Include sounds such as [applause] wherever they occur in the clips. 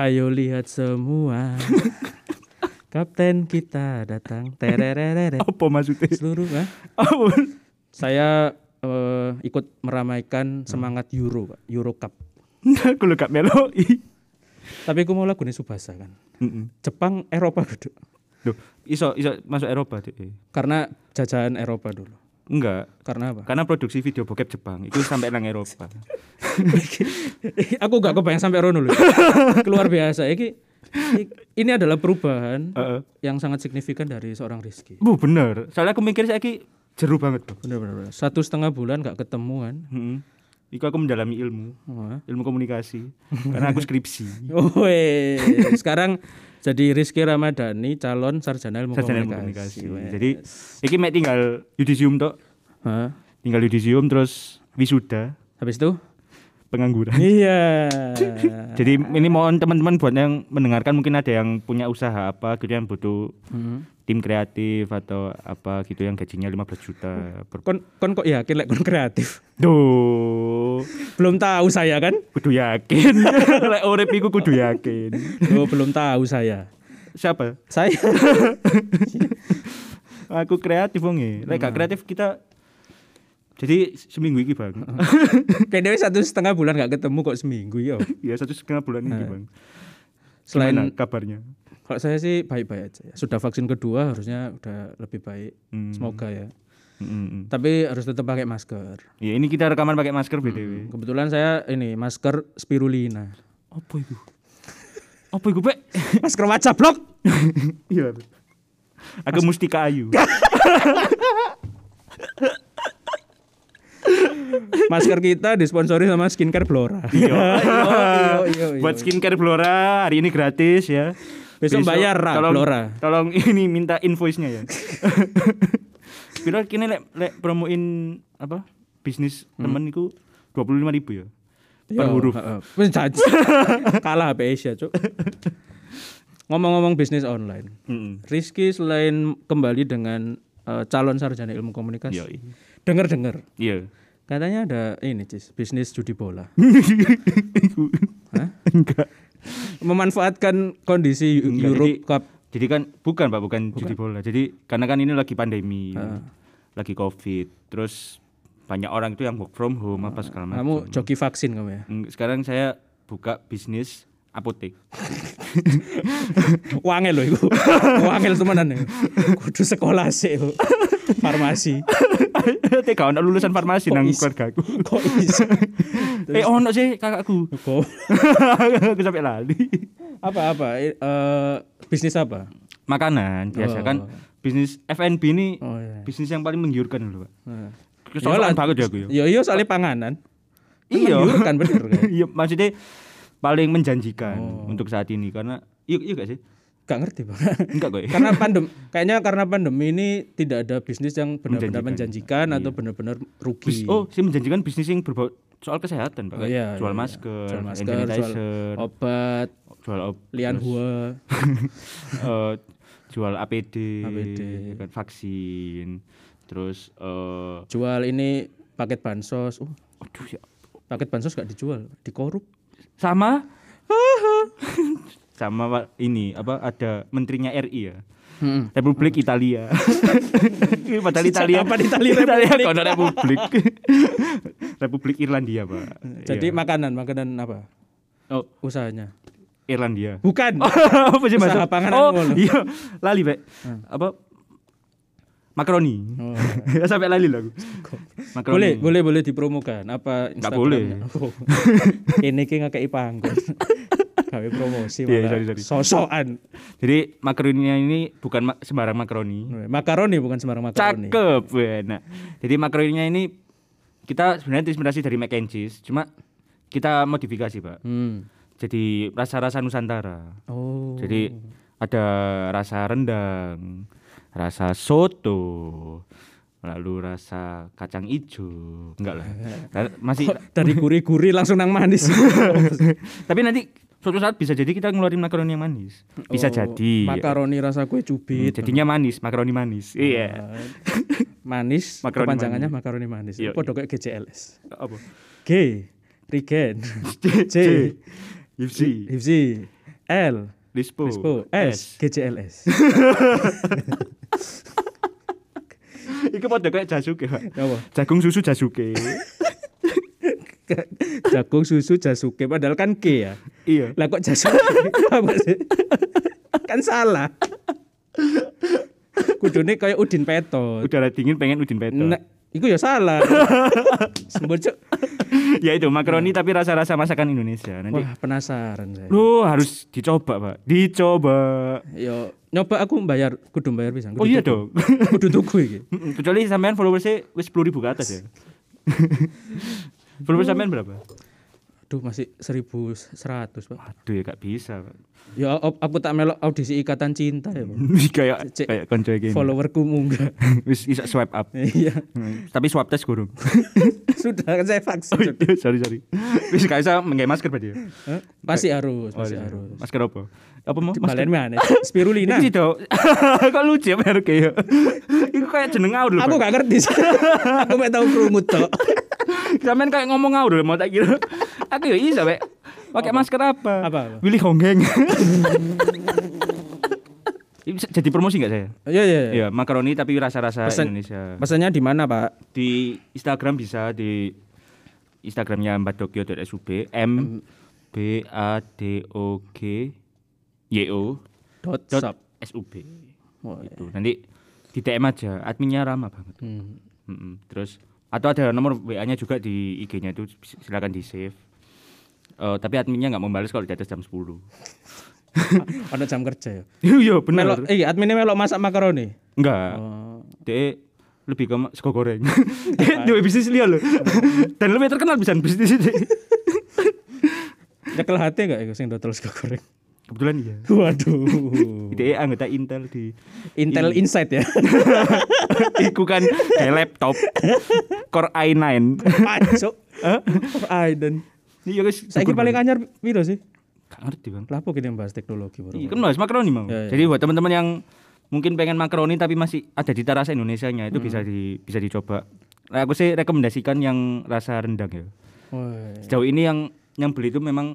Ayo lihat semua. [laughs] Kapten kita datang. Tererere. Apa maksudnya? Seluruh ah. Apa? Saya eh, ikut meramaikan semangat Euro, Pak. Euro Cup. Aku lu gak meloi. Tapi aku mau lagu ini Subasa kan. Heeh. Jepang Eropa dulu. Loh, iso iso masuk Eropa deh. Karena jajahan Eropa dulu. Enggak, Karena apa? karena produksi video bokep Jepang itu sampai nang Eropa. [laughs] aku gak kebayang sampai rono loh. [laughs] Keluar biasa. Iki, ini adalah perubahan Heeh. yang sangat signifikan dari seorang Rizky. Bu bener. Soalnya aku mikir saya jeru banget loh. Bener-bener. Satu setengah bulan gak ketemuan. Heeh. Iku aku mendalami ilmu, Wah. ilmu komunikasi. karena aku skripsi. [laughs] Oh, weh. sekarang jadi Rizky Ramadhani calon sarjana ilmu Sarjana komunikasi. komunikasi. Weh. Jadi iki mek tinggal yudisium tok. Hah? Tinggal yudisium terus wisuda, habis itu? Pengangguran. Iya. [laughs] Jadi ini mohon teman-teman buat yang mendengarkan mungkin ada yang punya usaha apa gitu yang butuh Hmm. tim kreatif atau apa gitu yang gajinya 15 juta per kon kon kok yakin lek kon kreatif? Duh, Belum tahu saya kan? kudu yakin. [laughs] Lek urip iku kudu yakin. Oh, belum tahu saya. Siapa? Saya [laughs] Aku kreatif wong e. Lek gak kreatif kita jadi seminggu iki bang. [laughs] kayaknya satu setengah bulan gak ketemu kok seminggu ya. ya satu setengah bulan ini bang. Selain Gimana kabarnya? kalau saya sih baik-baik aja. ya. Sudah vaksin kedua harusnya udah lebih baik. Hmm. Semoga ya. Mm, mm, mm. Tapi harus tetap pakai masker. Ya ini kita rekaman pakai masker btw. Kebetulan saya ini masker spirulina. Apa itu? Apa itu Pak? [laughs] Masker wajah blok. [laughs] Iya. Aku mustika ayu. Masker kita disponsori sama skincare Blora. Iya. iya, iya. Buat skincare Blora hari ini gratis ya. Besok bayar, Ra, tolong, Blora. Tolong [laughs] ini minta invoice-nya ya. [laughs] Piro kini lek lek promoin apa? Bisnis temen iku 25.000 ribu ya. Per Yo, huruf. Wis. [laughs] Kalah HP Asia, Cuk. Ngomong-ngomong bisnis online. Heeh. Rizky selain kembali dengan eh, calon sarjana ilmu komunikasi. Iya. Dengar-dengar Iya. Katanya ada ini, Cis, bisnis judi bola. [laughs] Hah? Enggak. Memanfaatkan kondisi Enggak, Europe jadi- Cup. Jadi kan bukan Pak, bukan, judi bola. Jadi karena kan ini lagi pandemi. Lagi Covid. Terus banyak orang itu yang work from home apa segala macam. Kamu joki vaksin kamu ya. Sekarang saya buka bisnis apotek. [laughs] Wangel loh iku. Wangel temenan ya. Kudu sekolah sih. Farmasi. [laughs] Tega ono lulusan farmasi nang keluargaku. [laughs] Kok iso? [laughs] eh ono sih kakakku. Kok Aku sampai lali. apa-apa eh eh, bisnis apa? Makanan biasa kan bisnis F&B ini Oh iya. bisnis yang paling menggiurkan loh, Pak. Nah. Kesosokan banget ya aku ya. Iya iya soalnya panganan. Iya. kan bener kan. Iya, maksudnya paling menjanjikan Oh. untuk saat ini karena iya iya gak sih? Gak ngerti bang. [laughs] Enggak ya? karena [laughs] pandem, kayaknya karena pandemi ini tidak ada bisnis yang benar-benar Menjanjikan. menjanjikan atau benar-benar rugi. Bis- oh, sih menjanjikan bisnis yang berbau soal kesehatan, Pak. Oh, iya, jual iya, masker, jual masker, jual sanitizer, obat, jual op, lian terus, hua. [laughs] eh, jual APD, APD. ya kan, vaksin, terus eh Jual ini paket bansos. Oh, aduh ya paket bansos gak dijual, dikorup. sama sama Pak, ini apa ada menterinya RI ya. Hmm. Republik Italia. [laughs] Padahal Italia Apa di Italia Italia ada Republik. [laughs] Republik Irlandia, Pak. Jadi Iya. makanan, makanan apa? oh, Usahanya. Irlandia. Bukan. [laughs] apa sih Usaha panganan Oh, iya, lali, Pak. Apa? Makaroni. Oh. Sampai lali lah aku. Makaroni. boleh, boleh, boleh dipromokan. Apa Nggak Instagramnya? Oh. Ini ki ngakei panggon. Gawe promosi Iya, malah. sorry, sorry. Sosokan. Jadi makaroninya ini bukan ma- sembarang makaroni. Makaroni bukan sembarang makaroni. Cakep, enak. Jadi makaroninya ini kita sebenarnya terinspirasi dari mac and cheese, cuma kita modifikasi, Pak. Hmm. Jadi rasa-rasa Nusantara. Oh. Jadi ada rasa rendang, rasa soto, lalu rasa kacang ijo, enggak lah. [laughs] Masih dari gurih-gurih langsung nang manis. [laughs] tapi nanti suatu saat bisa jadi kita ngeluarin makaroni yang manis. Bisa Oh, jadi. Makaroni rasa kue Hmm, cubit. jadinya [laughs] manis, makaroni manis. Iya. Ah, manis, Makaroni kepanjangannya makaroni manis. Iya, Podo kayak GCLS. Apa? G, Regen, C, Hipsi. Hipsi, L Lispo. Lispo S GCLS [laughs] [laughs] Iku padha kayak Jasuke, Pak. apa Jagung susu Jasuke. [laughs] jagung susu Jasuke padahal kan K ya iya. lah kok Jasuke [laughs] apa sih kan salah kudune kayak Udin Petot Udara dingin pengen udin peto. Nah, iku ya salah [laughs] sembur ya itu makaroni tapi rasa-rasa masakan Indonesia. Nanti wah penasaran saya lu harus dicoba, Pak. Dicoba. yo nyoba aku bayar kudu bayar bisa Oh iya dong. kudu tuku iki Mm-mm, Kecuali sampean followersnya wis 10.000 ke atas ya. Followers sampean berapa? Aduh masih 1100 pak Aduh ya gak bisa. Pak. Ya op- aku tak melok audisi ikatan cinta ya pak [laughs] kayak kayak konco gini. Followerku munggah [laughs] Wis bisa swipe up. Iya Hmm, Tapi swab test gurung. [laughs] Sudah kan saya vaksin Oh, iya, sorry sorry. Wis gak bisa menggawe masker berarti ya. Pasti harus Oh, Pasti iya. harus Masker apa? Apa mau? Balen mana Spirulina Iki dok. Kok lucu ya merek ya? Iku kayak jeneng ngawur lho. Aku gak ngerti Aku mau tahu kerungut tok Sampean kayak ngomong ngawur mau tak kira. Aku ya iya sampe pakai masker apa? Apa, apa? Willy Honggeng. Jadi promosi gak saya? Iya iya iya. Iya, makaroni tapi rasa-rasa Pesan- Indonesia. Pesannya di mana pak Di Instagram bisa di Instagramnya mbakdokyo.sub m b a d o g y o Dot sub Wah, itu nanti di DM aja adminnya ramah banget hmm. Mm-mm. terus atau ada nomor WA-nya juga di IG-nya itu silakan di save Eh, tapi adminnya nggak membalas kalau di atas jam 10 [laughs] Ada jam kerja ya? Iya benar Melok, eh adminnya melok masak makaroni? Enggak Oh. Dia lebih ke sego goreng. [laughs] Dia dua bisnis liya loh. Dan lebih terkenal bisa bisnis itu Nyekel hati gak itu sing dodol sego goreng kebetulan iya. Waduh. [laughs] Dia anggota Intel di Intel Insight ya? [laughs] Iku kan kayak laptop. Core i9 Pancuk Aiden Iya guys Saya paling anyar piro sih? Gak ngerti bang. Lapo kita bahas teknologi baru. Iya kan mas makaroni mau Ya, ya. Jadi buat teman-teman yang mungkin pengen makaroni tapi masih ada di rasa Indonesia nya itu bisa di bisa dicoba. Nah, aku sih rekomendasikan yang rasa rendang ya. Woi. sejauh ini yang yang beli itu memang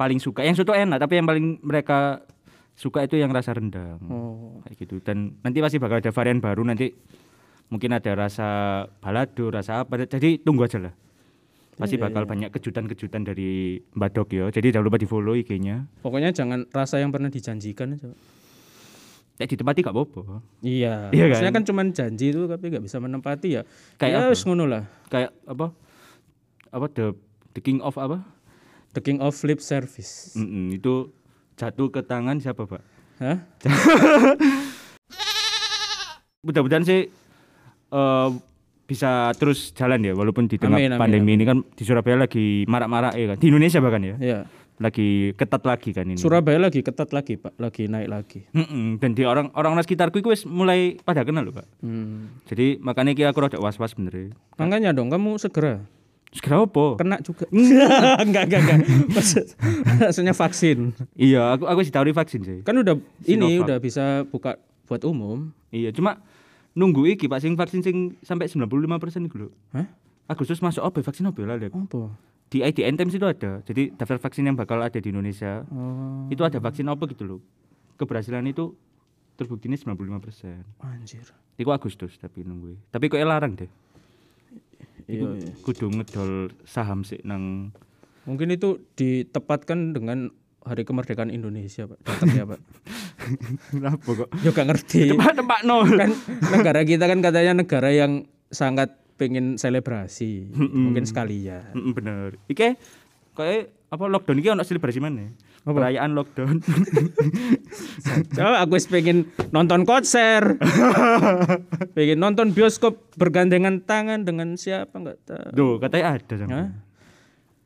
paling suka yang soto enak tapi yang paling mereka suka itu yang rasa rendang Oh. kayak gitu dan nanti pasti bakal ada varian baru nanti mungkin ada rasa balado rasa apa jadi tunggu aja lah pasti Iya, bakal iya. banyak kejutan-kejutan dari Mbak Dok ya jadi jangan lupa di follow IG-nya Pokoknya jangan rasa yang pernah dijanjikan aja. ya ditempati gak apa-apa Iya. Iya kan? Maksudnya kan cuma janji itu tapi nggak bisa menempati ya. Kayak ya apa? ngono lah. kayak apa apa the the king of apa The King of Flip Service. Mm-mm, itu jatuh ke tangan siapa pak Hah? [laughs] mudah-mudahan sih eh, bisa terus jalan ya walaupun di tengah Amin, amin, pandemi ini kan di Surabaya lagi marak-marak ya kan di Indonesia bahkan ya Iya. lagi ketat lagi kan ini Surabaya lagi ketat lagi, Pak. Lagi naik lagi. Mm-mm, dan di orang orang sekitarku itu mulai pada kenal loh pak Hmm. jadi makanya kira aku rada was-was bener Makanya dong kamu segera segera apa kena juga. [laughs] enggak, enggak, enggak. Maksud- [laughs] Maksudnya vaksin. iya aku aku sih tahu vaksin sih Kan udah ini Sinovac. udah bisa buka buat umum. iya cuma nunggu iki pak sing vaksin sing sampai 95% persen loh Hah? Agustus masuk apa vaksin apa ya Lek? Apa? di IDN Times itu ada jadi daftar vaksin yang bakal ada di Indonesia Oh, itu ada vaksin apa gitu loh keberhasilan itu terbuktinya 95 persen anjir. itu Agustus tapi nunggu tapi kok larang deh Iya, iya. kudu ngedol saham sih nang Mungkin itu ditepatkan dengan Hari Kemerdekaan Indonesia, Pak. Datangnya, Pak. [laughs] kenapa kok Yo gak ngerti. tempat tempat nol kan negara kita kan katanya negara yang sangat pengen selebrasi. Mungkin sekalian. Mm, bener ike kayak apa lockdown iki ono selebrasi mana Apa? perayaan lockdown Coba aku pengen nonton konser. [laughs] pengen nonton bioskop bergandengan tangan dengan siapa enggak tahu. Duh, katanya ada sama Hah?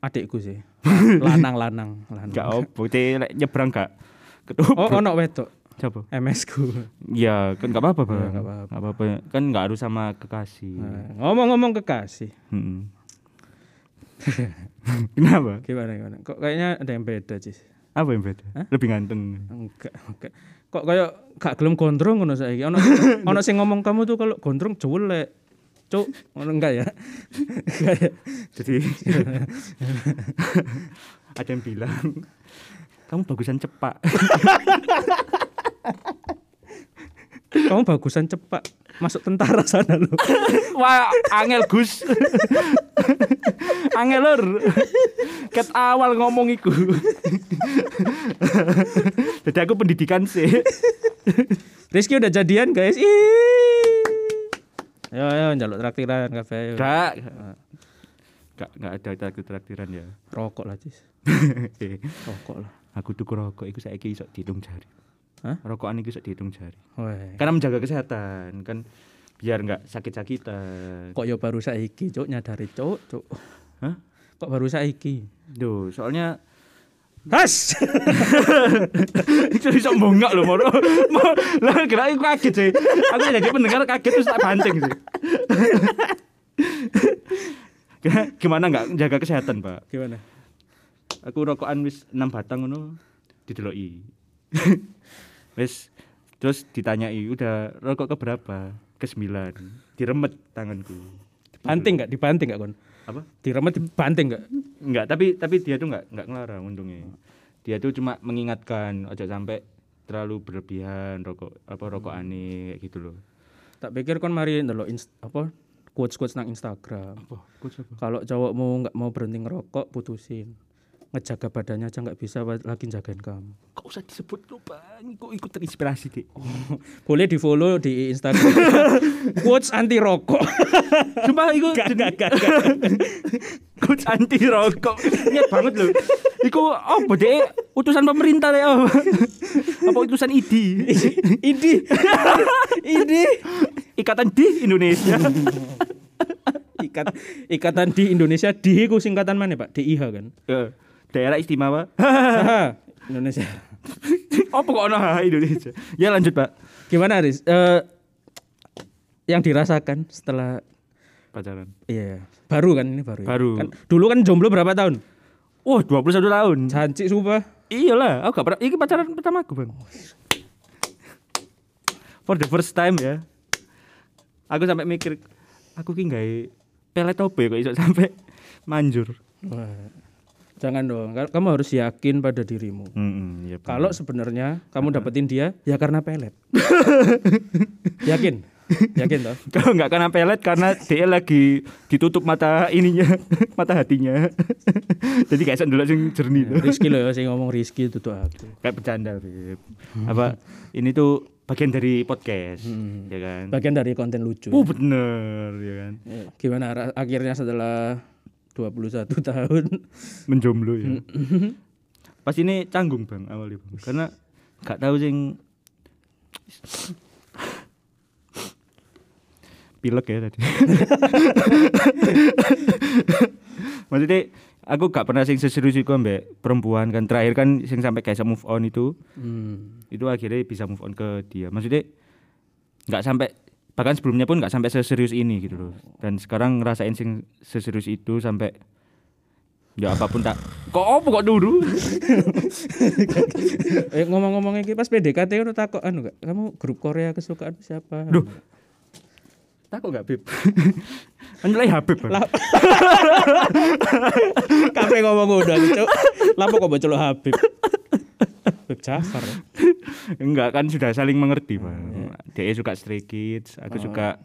Adikku sih. Lanang-lanang, lanang. gak opo nyebrang gak ketup Oh, ono wedok. siapa MS ku. ya kan gak apa-apa bang Ya, nggak apa-apa. Nggak apa-apa kan nggak harus sama kekasih Nah, ngomong-ngomong kekasih. Mm-mm. [laughs] kenapa Gimana gimana? Kok kayaknya ada yang beda, Cis. Apa yang beda lebih ganteng Enggak, enggak. Kok kayak gak gelem gondrong ngono saiki. Ono [laughs] ono sing ngomong kamu tuh kalau gondrong jelek. Cuk, enggak ya? Enggak ya? jadi [laughs] ada yang bilang kamu bagusan cepak. Kamu bagusan cepak masuk tentara sana lo. [laughs] Wah, angel Gus. [laughs] angel lur. Ket awal ngomong iku. Jadi aku pendidikan sih. [laughs] Rizky udah jadian guys. Ih. Ayo ayo njaluk traktiran kafe. Gak. Gak gak ada traktir traktiran ya. Rokok lah, Cis. Rokok lah. aku tuku rokok iku saiki iso dihitung jari. Hah? Rokokan iso dihitung jari. Weh. Karena menjaga kesehatan kan biar nggak sakit-sakitan. Kok yo baru saiki, Cuk, nyadari, Cuk, Cuk. Hah? Kok baru saiki? Duh, soalnya Has. [laughs] itu bisa bongak loh moro. Lah kira aku kaget sih. Aku jadi pendengar kaget terus tak banting sih. [laughs] Gimana nggak jaga kesehatan, Pak? Gimana? Aku rokokan wis 6 batang ngono dideloki. Wis terus ditanyai udah rokok ke berapa? Ke 9. Diremet tanganku. Banting enggak? Dibanting enggak, Kon? Apa? Diremet dibanting enggak? Enggak, tapi tapi dia tuh enggak enggak ngelarang untungnya. Dia tuh cuma mengingatkan ojo sampai terlalu berlebihan rokok apa rokok aneh kayak gitu loh. Tak pikir kon mari ndelok apa quotes-quotes nang Instagram. Apa? Kalau cowokmu nggak mau berhenti ngerokok, putusin. Ngejaga badannya aja nggak bisa lagi jagain kamu. Kok usah disebut lu, Bang? Kok ikut terinspirasi, Dik? [laughs] Boleh di follow di Instagram. [laughs] quotes anti rokok. [laughs] Sumpah iku Gak, gak, gak, gak. Coach anti rokok. Niat banget loh. Iku apa dek? Utusan pemerintah deh. Oh. apa utusan ID? Idi. Idi. Ikatan di Indonesia. Ikat, ikatan di Indonesia di ku singkatan mana Pak? DIH kan? Eh, Daerah istimewa. [laughs] Indonesia. [laughs] apa kok ono [laughs] Indonesia? Ya lanjut, Pak. Gimana Riz? Eh, yang dirasakan setelah Pacaran. iya baru kan ini baru. ya? Baru. Kan, dulu kan jomblo berapa tahun? Wah, 21 tahun. Janji sumpah. Iyalah, aku gak pernah. Ini pacaran pertama aku, Bang. For the first time ya. Aku sampai mikir, aku ki gawe pelet ya kok iso sampai manjur. Wah, Jangan dong. Ka- Kamu harus yakin pada dirimu. Heeh, iya. Kalau sebenarnya kamu dapetin dia ya karena pelet. [laughs] yakin? Yakin toh? [laughs] Kalau nggak karena pelet karena dia lagi ditutup mata ininya, [laughs] mata hatinya. Jadi kayak sendal sing jernih tuh. Rizky loh ya sing ngomong Rizky itu tuh aku. Kayak bercanda, Beb. Apa ini tuh bagian dari podcast, ya kan? Bagian dari konten lucu. Oh, bener, ya kan? Ya, Gimana akhirnya setelah 21 [laughs] tahun menjomblo ya. Pas ini canggung bang awalnya bang, karena gak tahu sing [sniffs] pilek ya tadi. [laughs] Maksudnya aku gak pernah sing seserius itu ambek perempuan kan terakhir kan sing sampai kayak move on itu hmm. itu akhirnya bisa move on ke dia maksudnya nggak sampai bahkan sebelumnya pun nggak sampai seserius ini gitu loh dan sekarang ngerasain sing seserius itu sampai ya apa pun tak kok apa kok dulu [laughs] eh, ngomong-ngomong iki pas PDKT kan takut anu gak? Kamu grup Korea kesukaan siapa? Duh. takut nggak beb [laughs] kan mulai habib [laughs] Kafe ngomong udah cuk. Lapo kok bocol Habib? Habib Jafar. ya? [laughs] enggak kan sudah saling mengerti bang dia suka Stray Kids aku suka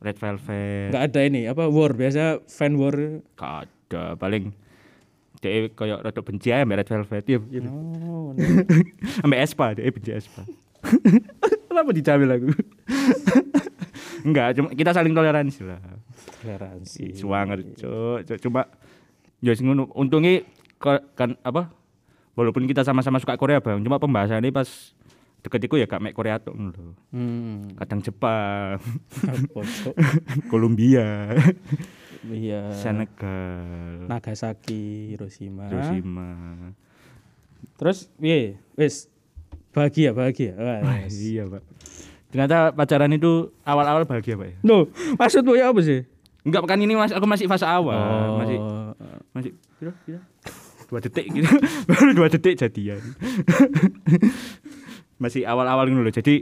Red Velvet Enggak ada ini apa war biasa fan war. Gak ada paling dia kayak rada benci aja sama Red Velvet ya. Oh, [laughs] sampai Espa dia benci Espa [laughs] kenapa dijamin aku enggak cuma kita saling toleransi lah toleransi. suwanger cuk Cuk, cuma ya sing ngono untungnya kan apa walaupun kita sama-sama suka Korea bang cuma pembahasannya pas deket iku ya gak mek Korea tok lho. Hmm. kadang Jepang? [laughs] Kolombia Iya. Senegal Nagasaki, Hiroshima. Hiroshima Terus piye? Wis bahagia, bahagia. Wah, iya pak ternyata pacaran itu awal-awal bahagia pak ya Loh, maksudmu ya apa sih? enggak kan ini mas aku masih fase awal Oh. masih masih kira kira dua detik gitu [laughs] baru dua detik jadian [laughs] masih awal-awal gitu loh jadi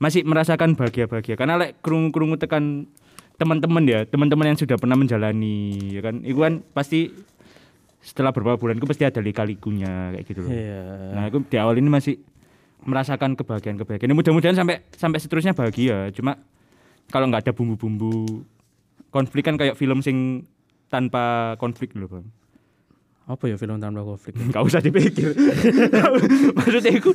masih merasakan bahagia-bahagia karena lek kerungu-kerungu tekan teman-teman ya teman-teman yang sudah pernah menjalani ya kan itu kan pasti setelah beberapa bulan itu pasti ada lika-likunya kayak gitu loh. Iya. Nah, aku di awal ini masih merasakan kebahagiaan-kebahagiaan. Ya, Mudah-mudahan sampai sampai seterusnya bahagia. Cuma kalau nggak ada bumbu-bumbu konflik kan kayak film sing tanpa konflik loh, Bang. Apa ya film tanpa konflik? [laughs] Gak usah dipikir. [laughs] Maksudnya itu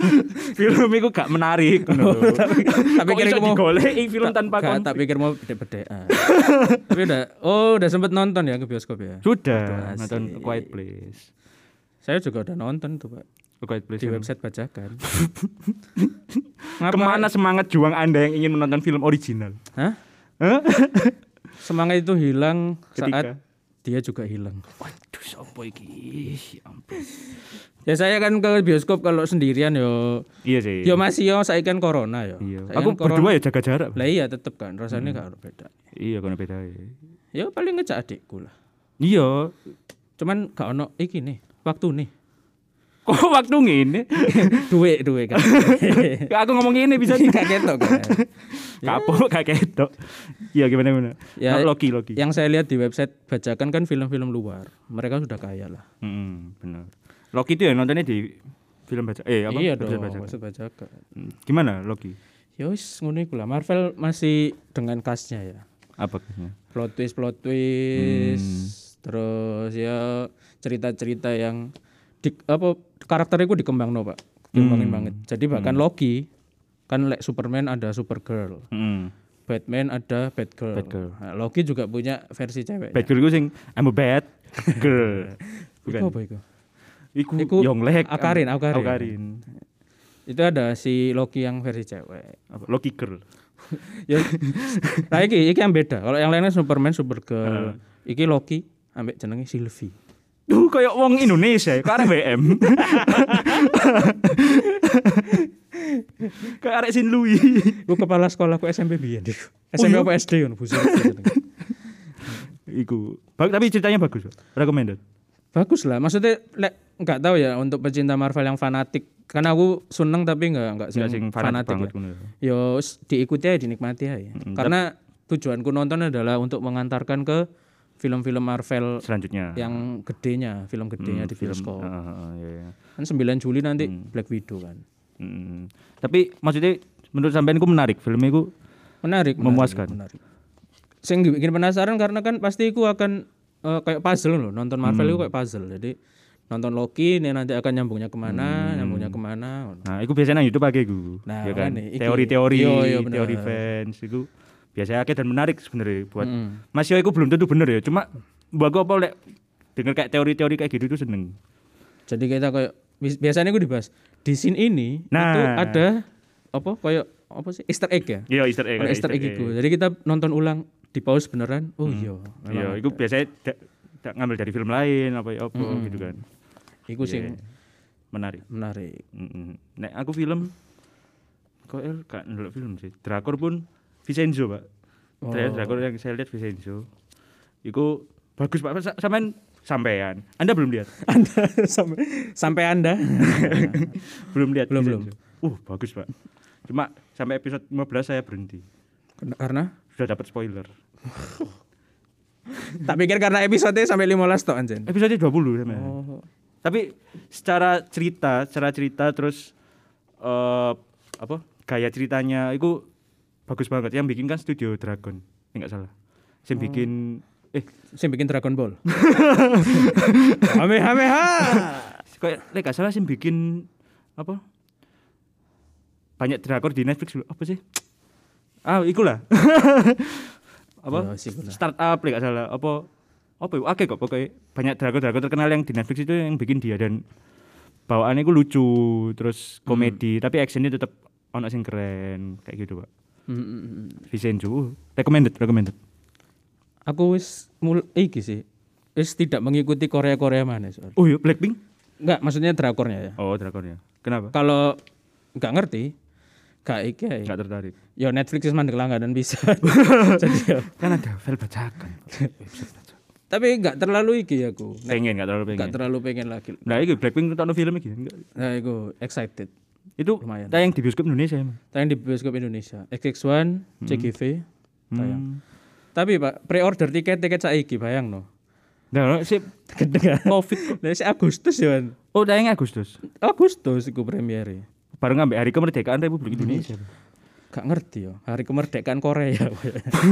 film itu gak menarik. ngono lho. tapi Kok kira mau digoleki film tanpa Gak, konflik. tak pikir mau beda-bedaan. tapi udah oh udah sempet nonton ya ke bioskop ya. Sudah Aduh, nonton. Quiet Place. Saya juga udah nonton tuh, Pak. Quiet Place. Di website bajakan. [laughs] Ke mana semangat juang Anda yang ingin menonton film original? Hah? Hah? Semangat itu hilang Ketika? saat dia juga hilang. Waduh, sopo iki? Ya. Ya saya kan ke bioskop kalau sendirian yo Iya sih. yo masih yo saya kan corona yo. Iya. Aku kan corona. berdua ya jaga jarak. Lah iya tetep kan rasanya gak beda. Iya, kono beda ya. Ya paling ngejak adikku lah. Iya. Cuman gak ono iki nih, waktu nih. Kok waktu ngene? [laughs] duit duit kan. [laughs] aku ngomong ini bisa nih. [laughs] Gak ketok. Kapok gak ketok. Iya gimana gimana? Ya, Ya, Loki Loki. Yang saya lihat di website bajakan kan film-film luar. Mereka sudah kaya lah. Hmm, benar. Loki itu ya nontonnya di film baca eh apa? iya dong, baca. maksud bajakan. Hmm, Gimana Loki? Ya wis ngono iku lah. Marvel masih dengan kasnya ya. Apa kayaknya? Plot twist, plot twist. Hmm. Terus ya cerita-cerita yang di, apa karakternya itu dikembang no, Pak. Dikembangin Hmm. banget. Jadi bahkan Loki kan like Superman ada Supergirl. Hmm. Batman ada Batgirl. Batgirl. Nah, Loki juga punya versi cewek. Bad girl gue sing I'm a bad girl. Bukan. [laughs] Iku apa itu? Iku, Iku Yonglek. Akarin, Akarin. Akarin. Itu ada si Loki yang versi cewek. Apa? Loki girl. [laughs] ya nah iki iki yang beda kalau yang lainnya Superman Supergirl iki Loki ambek jenenge Sylvie Duh kayak wong Indonesia ya, arek BM. [laughs] kayak arek Sin Louis. Ku kepala sekolahku SMP biyen. SMP iya? apa SD ngono busuk. Iku. Bag- tapi ceritanya bagus. Recommended. Bagus lah, maksudnya lek nggak tahu ya untuk pecinta Marvel yang fanatik. Karena aku seneng tapi nggak nggak Enggak sing sing fanatik fanatik. banget ya. ngono. Yo diikuti aja dinikmati aja. Karena tujuanku nonton adalah untuk mengantarkan ke film-film Marvel Selanjutnya. yang gedenya, film gedenya di bioskop. Heeh, iya, iya. Kan 9 Juli nanti Black Widow kan. Mm. Tapi maksudnya menurut sampean itu menarik filmnya itu Menarik, Memuaskan. Menarik. Sing bikin penasaran karena kan pasti aku akan eh, kayak puzzle loh. Nonton Marvel itu kayak puzzle. Jadi nonton Loki ini nanti akan nyambungnya ke mana, nyambungnya ke mana. Nah, itu biasanya YouTube akeh gue. Nah, ya kan. Teori-teori, teori fans itu biasanya akeh dan menarik sebenarnya buat Mm. Mas Yo belum tentu bener ya. Cuma mbak gue apa lek denger kayak teori-teori kayak gitu itu seneng. Jadi kita kayak biasanya aku dibahas di scene ini Nah. itu ada apa kayak apa sih Easter egg ya? Iya, Easter egg. Ada Easter egg itu. Jadi kita nonton ulang di pause beneran. Oh iya. memang Iya, itu biasanya da- da- ngambil dari film lain apa ya apa gitu kan. Iku Iya, sing Menarik. menarik. Mm-mm. Nek aku film kok el gak ndelok film sih. Drakor pun Vincenzo, Pak. Oh. Drakor yang saya lihat Vincenzo. Iku bagus Pak. Sa- Sampean sampean. Anda belum lihat? [laughs] Anda sampai sampai Anda [laughs] belum lihat Belum, Vincenzo? Uh, bagus, Pak. Cuma sampai episode 15 saya berhenti. karena Sudah dapat spoiler. [laughs] tak pikir karena episode sampai 15 toh anjen. Episode 20 sampean. Oh. Tapi secara cerita, secara cerita terus eh apa? Gaya ceritanya itu bagus banget. Yang bikin kan Studio Dragon, enggak salah. Yang bikin eh Sing bikin Dragon Ball. Hame hame ha. kayak lek gak salah sih bikin apa? Banyak drakor di Netflix dulu. Apa sih? Ah, ikulah. [laughs] apa? Ya. Startup lek gak salah. Apa apa? Oke kok pokoknya banyak drakor-drakor terkenal yang di Netflix itu yang bikin dia dan bawaannya itu lucu terus komedi tapi actionnya tetap ono sing keren kayak gitu pak Mm, mm, mm. Uh, recommended recommended Aku wis mul iki sih. Wis tidak mengikuti Korea-Korea mana soal. oh iya Blackpink Enggak, maksudnya drakornya ya. oh drakornya kenapa Kalau nggak ngerti, gak iki ae. nggak tertarik Ya Netflix mandek langganan bisa. [laughs] Jadi ya. kan ada file bacakan Tapi nggak terlalu iki aku. pengen nggak terlalu pengen Nggak terlalu pengen lagi. Nah, itu Blackpink nonton film iki enggak. Nah, aku excited. Itu Lumayan. tayang di bioskop Indonesia emang. Tayang di bioskop Indonesia. XX1, CGV tayang. Hmm. Tapi Pak, pre-order tiket tiket saiki bayang no. Nah, si Kedengar. Covid. Lah si Agustus ya. Oh, tayangnya Agustus. Agustus iku premiere. Bareng ambek hari kemerdekaan Republik Indonesia. Gak ngerti ya. Hari kemerdekaan Korea.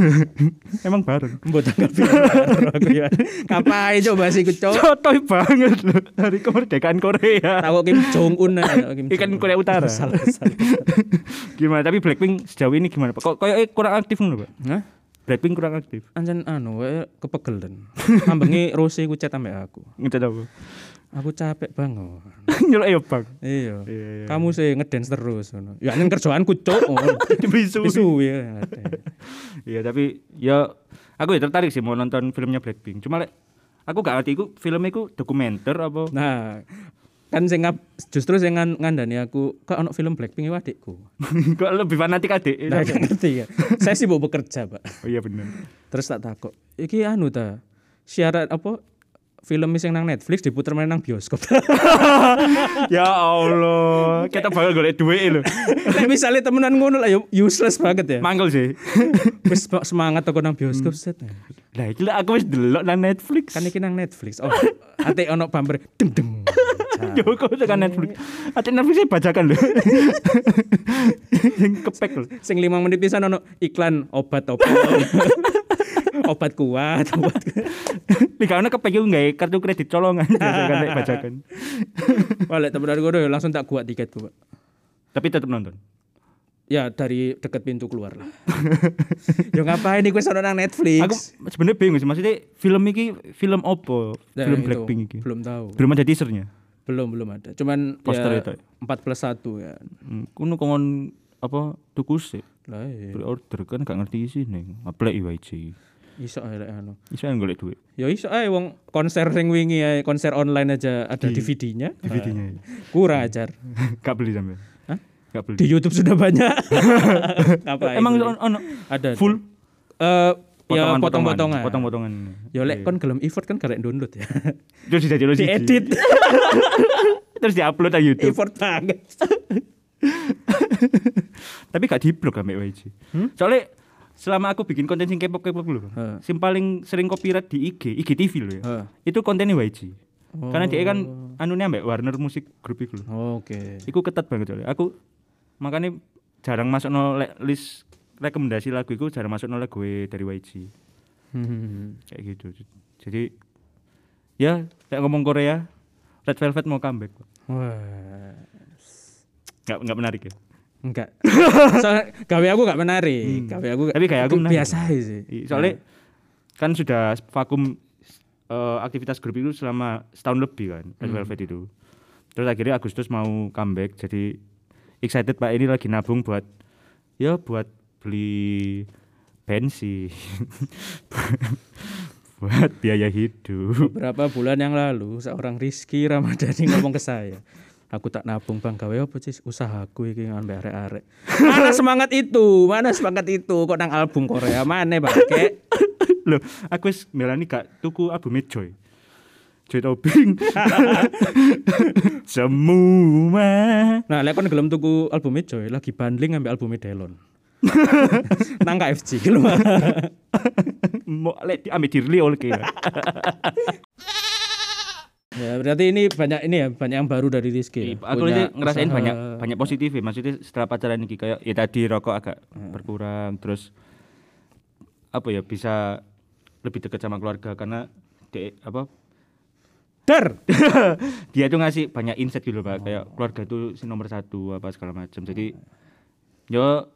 [laughs] Emang bareng. Mbok tanggal pinter aku ya. Ngapain coba sih ikut cowok? Cotoy banget loh hari kemerdekaan Korea. Tahu Kim Jong Un Kim Ikan. Korea Utara. Salah salah. Gimana? Tapi Blackpink sejauh ini gimana Pak? Kok kayak kurang aktif loh Pak? Hah? Blackpink kurang aktif. Anjen anu wae kepegelen. Ambengi Rose iku chat ambek aku. Ngecat apa? Aku capek banget. [laughs] Nyelok ya Bang. Iya. Iya, iya. Kamu sih ngedance terus. Ya ning kerjaanku cuk. [laughs] Bisu. Bisu ya. Iya tapi ya aku ya tertarik sih mau nonton filmnya Blackpink. Cuma lek aku gak ngerti iku filmnya iku dokumenter apa Nah, kan sing ngap- justru sing ngan- ngandani aku kok ono film Blackpink iku adikku. [laughs] kok lebih fanatik adik. Nah, gak ngerti ya. Saya sih mau bekerja, Pak. Oh iya bener. Terus tak takut. Iki anu ta. Syarat apa film sing nang Netflix diputer meneh nang bioskop. [laughs] ya Allah, kita bakal golek duit lho. [laughs] Nek misale temenan ngono lah ya useless banget ya. Mangkel sih. [laughs] Wis semangat toko nang bioskop set. Lah iki aku wis delok nang Netflix. Kan iki nang Netflix. Oh, ate ono bumper dem dem. Joko tekan Netflix. Ate Netflix bajakan lho. Sing kepek lho. Sing 5 menit pisan ono iklan obat apa. Obat kuat, [laughs] obat kepek iku gawe kartu kredit colongan [laughs] kan nek bajakan. [laughs] Oleh temenan ngono ya langsung tak kuat tiketku, Pak. Tapi tetep nonton. Ya dari deket pintu keluar lah. ya ngapain nih gue sono nang Netflix? Aku sebenarnya bingung sih maksudnya film iki film opo? Nah, film itu, Blackpink iki. Belum tahu. Belum ada teasernya. Belum belum ada. Cuman Poster ya itu. 4 plus 1 ya. Hmm, kuno kongon apa tuku sih Lah iya. pre-order kan gak ngerti sih ning apply IYC. Iso ae lek anu. Iso yang golek duit. Ya iso ae wong konser sing wingi ae konser online aja ada DVD-nya. DVD-nya. Kurang ajar. [laughs] Gak beli sampe. Hah? Gak beli. Di YouTube sudah banyak. [laughs] Ngapain? Emang on- ono ada full Eh ya potong-potongan. Potong-potongan. Ya lek kon gelem effort kan karek download ya. [laughs] Terus dijadi lo Diedit. Terus diupload ke YouTube. effort banget. Tapi gak di-blok ambek YG. Soalnya selama aku bikin konten sing K-pop K-pop. Heeh. Sing paling sering copyright di IG, IGTV lho ya. Itu kontennya YG. Karena dia kan anunya ambek Warner Music Group iku lho. Oke. Iku ketat banget soalnya. Aku makanya jarang masuk no list rekomendasi lagu iku jarang masuk no lagu dari YG. Hmm. Kayak gitu. Jadi ya kayak ngomong Korea, Red Velvet mau comeback. Wah. Nggak nggak menarik ya. Enggak. Soalnya gawe aku gak menarik. Gawe aku Tapi kayak aku menarik. biasa sih. Soalnya kan sudah vakum eh, aktivitas grup itu selama setahun lebih kan Red Velvet itu. Terus akhirnya Agustus mau comeback jadi excited Pak ini lagi nabung buat ya buat beli bensin [laughs] buat biaya hidup. Beberapa bulan yang lalu seorang Rizky Ramadhani ngomong ke saya. Aku tak nabung bang gawe apa sih usahaku iki ngambil arek-arek. Mana semangat itu? Mana semangat itu? Kok nang album Korea mana bangke? [laughs] Loh, aku wis melani gak tuku albumnya Joy. Joy Tobing. [laughs] Semua Nah, lek kon gelem tuku albumnya Joy lagi bundling ngambil albumnya Delon. [laughs] nang KFC gitu. mau lek diambil dirli oleh. Ya, berarti ini banyak ini ya, banyak yang baru dari Rizky. ya. Aku Punya sih ngerasain usaha. banyak banyak positif ya. Maksudnya setelah pacaran ini kayak ya tadi rokok agak berkurang terus apa ya bisa lebih dekat sama keluarga karena de, apa Dar. [laughs] dia tuh ngasih banyak insight gitu loh, pak kayak keluarga itu si nomor satu apa segala macam jadi yo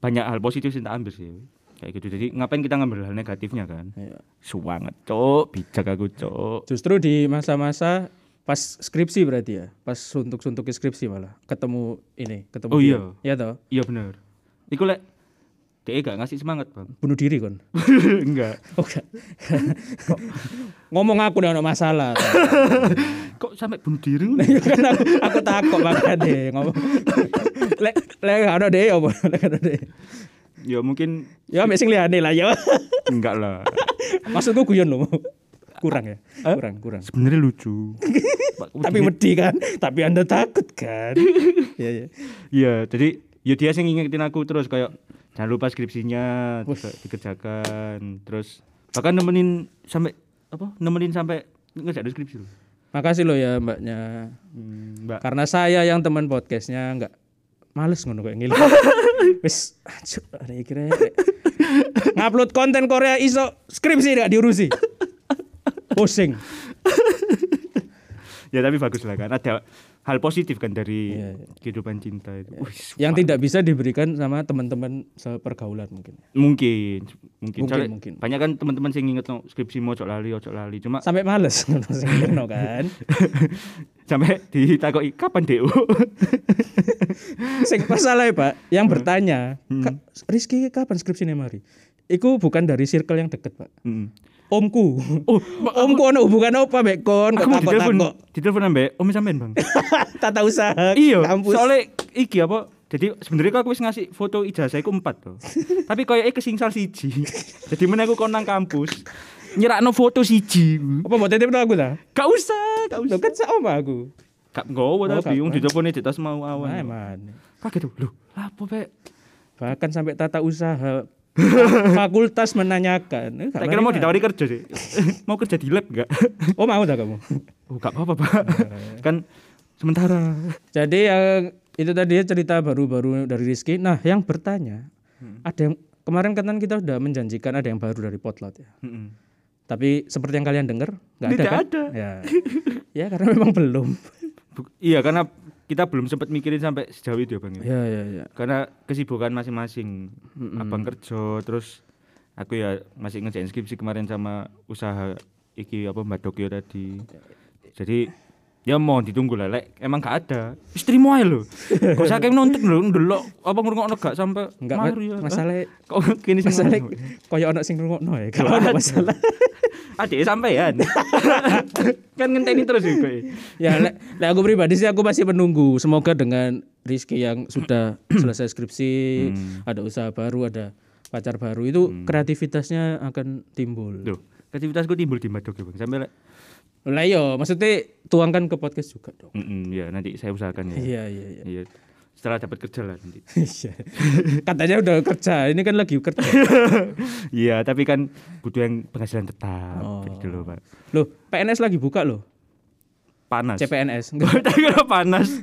banyak hal positif sih tak ambil sih kayak gitu jadi ngapain kita ngambil hal negatifnya kan Iya. suwanget cok bijak aku cok Justru di masa-masa pas skripsi berarti ya, pas suntuk-suntuk skripsi malah ketemu ini, ketemu Oh dia. iya. Iya toh? iya bener iku lek dia gak ngasih semangat bang [laughs] Bunuh diri kon. [laughs] enggak Oh, enggak. [laughs] Ngomong aku udah ada masalah. kok sampai bunuh diri kan aku, aku takut banget deh ngomong. Lek lek ada deh apa? Lek ada deh. Ya mungkin Ya ambek sing liyane lah ya. [laughs] enggak lah Maksudku guyon loh. Kurang ya? Kurang, kurang. sebenarnya lucu [laughs] Tapi wedi kan? Tapi Anda takut kan? Iya, [laughs] iya. Iya, jadi ya dia sing ngingetin aku terus kayak jangan lupa skripsinya dikerjakan terus bahkan nemenin sampai apa nemenin sampai ngerjain skripsi lho. Makasih loh ya mbaknya. Hmm, Mbak. Karena saya yang teman podcastnya nggak males ngono kayak ngiling. [laughs] Wis ancuk ada kira ngupload konten Korea iso skripsi nggak diurusi. Pusing. [laughs] Ya tapi bagus lah kan ada hal positif kan dari Iya, iya. kehidupan cinta itu. Wih, Yang tidak bisa diberikan sama teman-teman sepergaulan mungkin. mungkin mungkin, Mungkin, Soalnya mungkin. banyak kan teman-teman sing nginget no, skripsi mau ojo lali ojo lali cuma Sampai males [laughs] ngono kan. [laughs] sampai ditakoki kapan DO Sing masalah ya, Pak, yang bertanya, "Kak, Rizky kapan skripsinya mari?" Iku bukan dari circle yang deket, Pak. Hmm. Omku. oh [laughs] Omku ono hubungan apa mek kon? Aku ditelepon ditelepon ambek om sampean bang. [laughs] Tata usaha iya soalnya iki apa jadi sebenarnya aku wis ngasih foto ijazahku empat tuh [laughs] tapi kayak kesingsal siji. Jadi mana aku konang kampus nyerakno foto siji. Apa mau titip aku ta? gak usah gak usah. kan sama aku. gak nggowo Oh, tapi wong ditelepone di tas mau Nah, awan emang. kaget tuh lho lapo pek Bahkan sampai tata usaha fakultas menanyakan. Eh, tak kira mau ditawari kerja sih [laughs] mau kerja di lab gak Oh, mau tak kamu? oh gak apa-apa pak kan sementara Jadi yang itu tadi ya cerita baru-baru dari Rizky. Nah, yang bertanya, ada yang kemarin kan kita udah menjanjikan ada yang baru dari Potlot ya. Mm-mm. Tapi seperti yang kalian dengar, nggak ada Tidak kan? ada. Ya. ya karena memang belum. Iya karena kita belum sempat mikirin sampai sejauh itu ya bang ya. Ya, ya, karena kesibukan masing-masing. Abang kerja terus aku ya masih ngerjain skripsi kemarin sama usaha iki apa mbak Dokyo tadi. Jadi ya mau ditunggu lah lek. Emang gak ada. Istri mau lho. Kok saking nonton lho ndelok. Apa ngrungokno gak sampai Enggak ya. masalah kok kini sing masalah koyo ono sing ngrungokno ya. Kalau ada masalah. adik sampean [laughs] kan ngenteni terus juga ya, lek, lek aku pribadi sih aku masih menunggu. Semoga dengan Rizky yang sudah [clears throat] selesai skripsi, ada usaha baru, ada pacar baru itu kreativitasnya akan timbul. Loh, kreativitasku timbul di mbak Dokyo bang. Sampai lek Lah iya, maksudnya tuangkan ke podcast juga dong. Mm-mm, ya nanti saya usahakan ya Iya, iya, iya. iya setelah dapat kerja lah nanti [laughs] Iya. Katanya udah kerja, ini kan lagi kerja. [laughs] Iya, tapi kan butuh yang penghasilan tetap Oh. gitu loh, Pak. Loh, PNS lagi buka loh. Panas. CPNS. Enggak, [laughs] kira panas.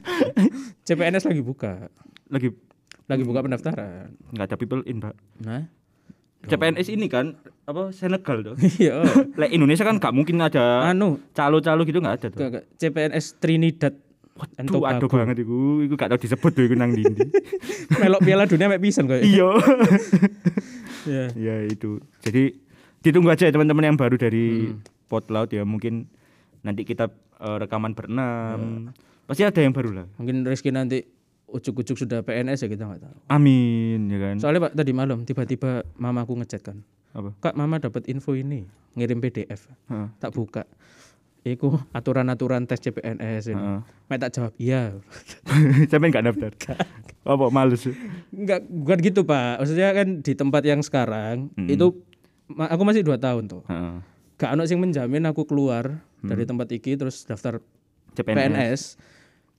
CPNS lagi buka. Lagi Lagi buka pendaftaran. nggak ada people in, Pak. Nah. CPNS ini kan apa Senegal tuh. [laughs] Iya. Lek Indonesia kan nggak mungkin ada anu, calo-calo gitu nggak ada tuh. Gak, gak. CPNS Trinidad and Tuh ada banget iku, iku gak tau disebut tuh iku nang dindi. [laughs] Melok Piala Dunia mek pisan kok. [laughs] Iya. Iya. Ya itu. Jadi ditunggu aja ya teman-teman yang baru dari Hmm. Potlaut ya mungkin nanti kita eh, rekaman Iya. berenam. Pasti ada yang baru lah. Mungkin Rizky nanti ujuk-ujuk sudah PNS ya kita nggak tahu. Amin ya kan. Soalnya Pak tadi malam tiba-tiba mamaku ngechat kan. Apa? Kak, mama dapat info ini, ngirim PDF. Heeh. Tak buka. Iku aturan-aturan tes CPNS ini. Heeh. Mek tak jawab, "Iya." [laughs] Sampai nggak daftar. Apa males? Enggak, bukan gitu, Pak. Maksudnya kan di tempat yang sekarang Mm-mm. itu ma- aku masih dua tahun tuh. Heeh. Gak ono sing menjamin aku keluar Hmm. dari tempat iki terus daftar CPNS. PNS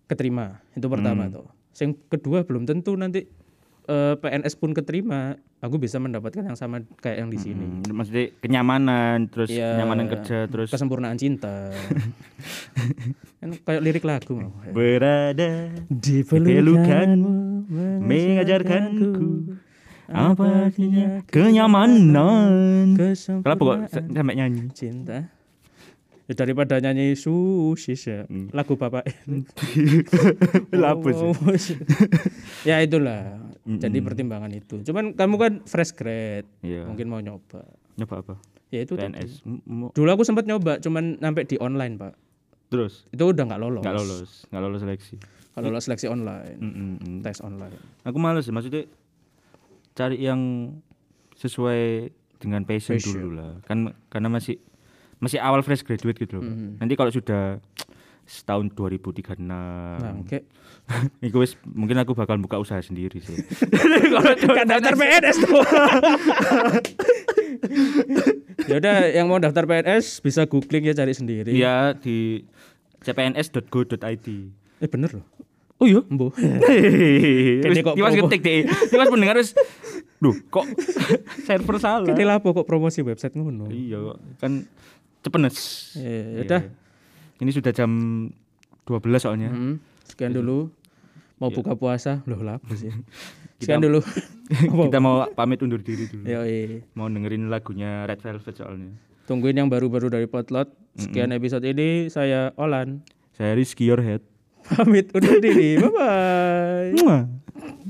keterima. Itu pertama Hmm. tuh. Yang kedua belum tentu nanti eh, PNS pun keterima, aku bisa mendapatkan yang sama kayak yang di sini. Hmm, maksudnya kenyamanan, terus Iya. kenyamanan kerja, terus Kesempurnaan cinta. [laughs] kan kayak lirik lagu mau. berada Di pelukanmu, mengajarkanku apa artinya kenyamanan. Pokok kesempurnaan sampai nyanyi. cinta. Ya, daripada nyanyi susis ya, Hmm. lagu bapak. Lapus. Oh, ya itulah. Jadi pertimbangan itu. Cuman kamu kan fresh grade, Iya. mungkin mau nyoba. Nyoba apa? Ya itu tadi. PNS. Mau- Dulu aku sempat nyoba, cuman sampai di online pak. Terus Itu udah nggak lolos. nggak lolos, nggak lolos seleksi. Kalau lolos seleksi online, Mm, mm, mm. tes online. Aku males maksudnya cari yang sesuai dengan passion, Passion. dulu lah. Kan karena masih masih awal fresh graduate gitu loh. Nanti kalau sudah setahun 2036 Nah, oke. [laughs] Iku wis mungkin aku bakal buka usaha sendiri sih. [laughs] Kan daftar PNS tuh. [laughs] ya udah, yang mau daftar PNS bisa googling ya cari sendiri. Iya di cpns.go.id. Eh bener loh. Oh iya. Dimas promo. ngetik deh. Dimas pendengar wis Duh, kok server salah? Kene lapo kok promosi website ngono. Iya, kok. kan cepenes. Ya, ya Iya. udah. Ini sudah jam 12 soalnya. Mm, sekian dulu. Mau Iya. buka puasa. Loh sih? [laughs] Sekian dulu. [laughs] Kita mau pamit undur diri dulu. Yo, iya. Mau dengerin lagunya Red Velvet soalnya. Tungguin yang baru-baru dari Potlot. Sekian episode ini saya Olan. Saya Rizky Your Head. Pamit undur diri. Bye bye.